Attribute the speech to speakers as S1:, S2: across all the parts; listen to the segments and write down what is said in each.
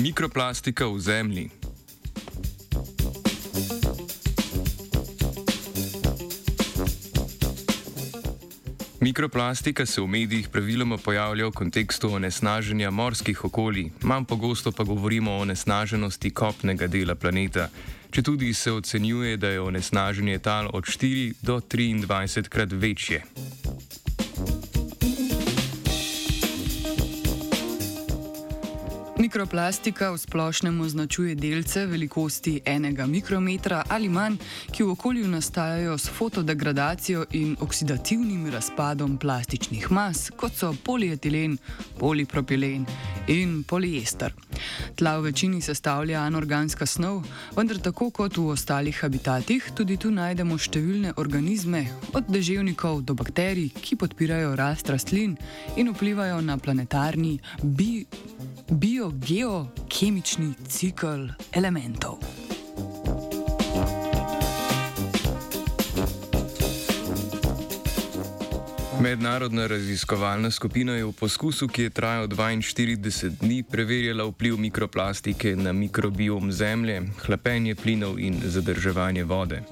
S1: Mikroplastika v zemlji. Mikroplastika se v medijih praviloma pojavlja v kontekstu onesnaženja morskih okolij, manj pogosto pa govorimo o onesnaženosti kopnega dela planeta. Če tudi se ocenjuje, da je onesnaženje tal od 4 do 23 krat večje.
S2: Mikroplastika v splošnem označuje delce velikosti enega mikrometra ali manj, ki v okolju nastajajo s fotodegradacijo in oksidativnim razpadom plastičnih mas, kot so polietilen, polipropilen in poliester. Tla v večini sestavlja anorganska snov, vendar tako kot v ostalih habitatih, tudi tu najdemo številne organizme, od deževnikov do bakterij, ki podpirajo rast rastlin in vplivajo na planetarni bi biogeokemični cikl elementov.
S1: Mednarodna raziskovalna skupina je v poskusu, ki je trajal 42 dni, preverjala vpliv mikroplastike na mikrobiom zemlje, hlapenje plinov in zadrževanje vode.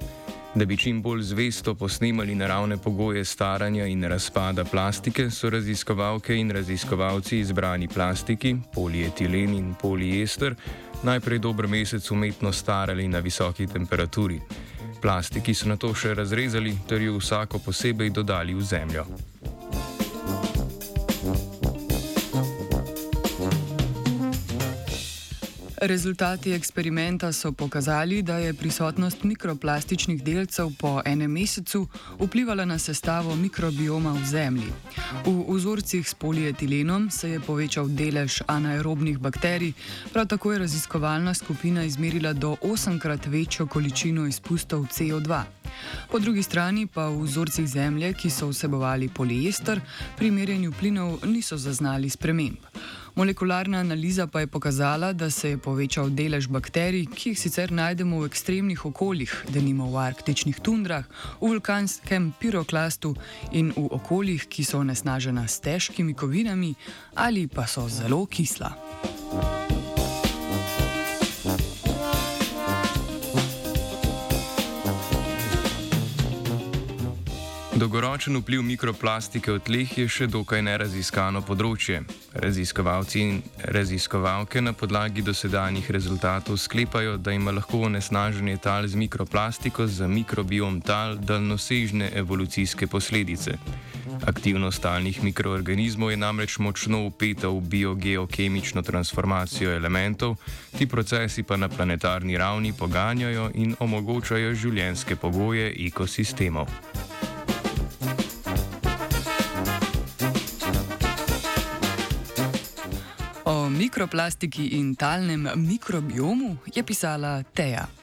S1: Da bi čim bolj zvesto posnemali naravne pogoje staranja in razpada plastike, so raziskovalke in raziskovalci izbrani plastiki, polietilen in poliester, najprej dober mesec umetno starali na visoki temperaturi. Plastiki so na to še razrezali ter jo vsako posebej dodali v zemljo.
S2: Rezultati eksperimenta so pokazali, da je prisotnost mikroplastičnih delcev po enem mesecu vplivala na sestavo mikrobioma v zemlji. V vzorcih s polietilenom se je povečal delež anaerobnih bakterij, prav tako je raziskovalna skupina izmerila do 8krat večjo količino izpustov CO2. Po drugi strani pa v vzorcih zemlje, ki so vsebovali poliester, pri merjenju plinov niso zaznali sprememb. Molekularna analiza pa je pokazala, da se je povečal delež bakterij, ki jih sicer najdemo v ekstremnih okoljih, denimo v arktičnih tundrah, v vulkanskem piroklastu in v okoljih, ki so onesnažena s težkimi kovinami ali pa so zelo kisla.
S1: Dolgoročen vpliv mikroplastike v tleh je še dokaj neraziskano področje. Raziskovalci in raziskovalke na podlagi dosedanjih rezultatov sklepajo, da ima lahko onesnaženje tal z mikroplastiko za mikrobiom tal daljnosežne evolucijske posledice. Aktivnost talnih mikroorganizmov je namreč močno upeta v biogeokemično transformacijo elementov, ti procesi pa na planetarni ravni poganjajo in omogočajo življenjske pogoje ekosistemov.
S2: O mikroplastiki in talnem mikrobiomu je pisala Teja.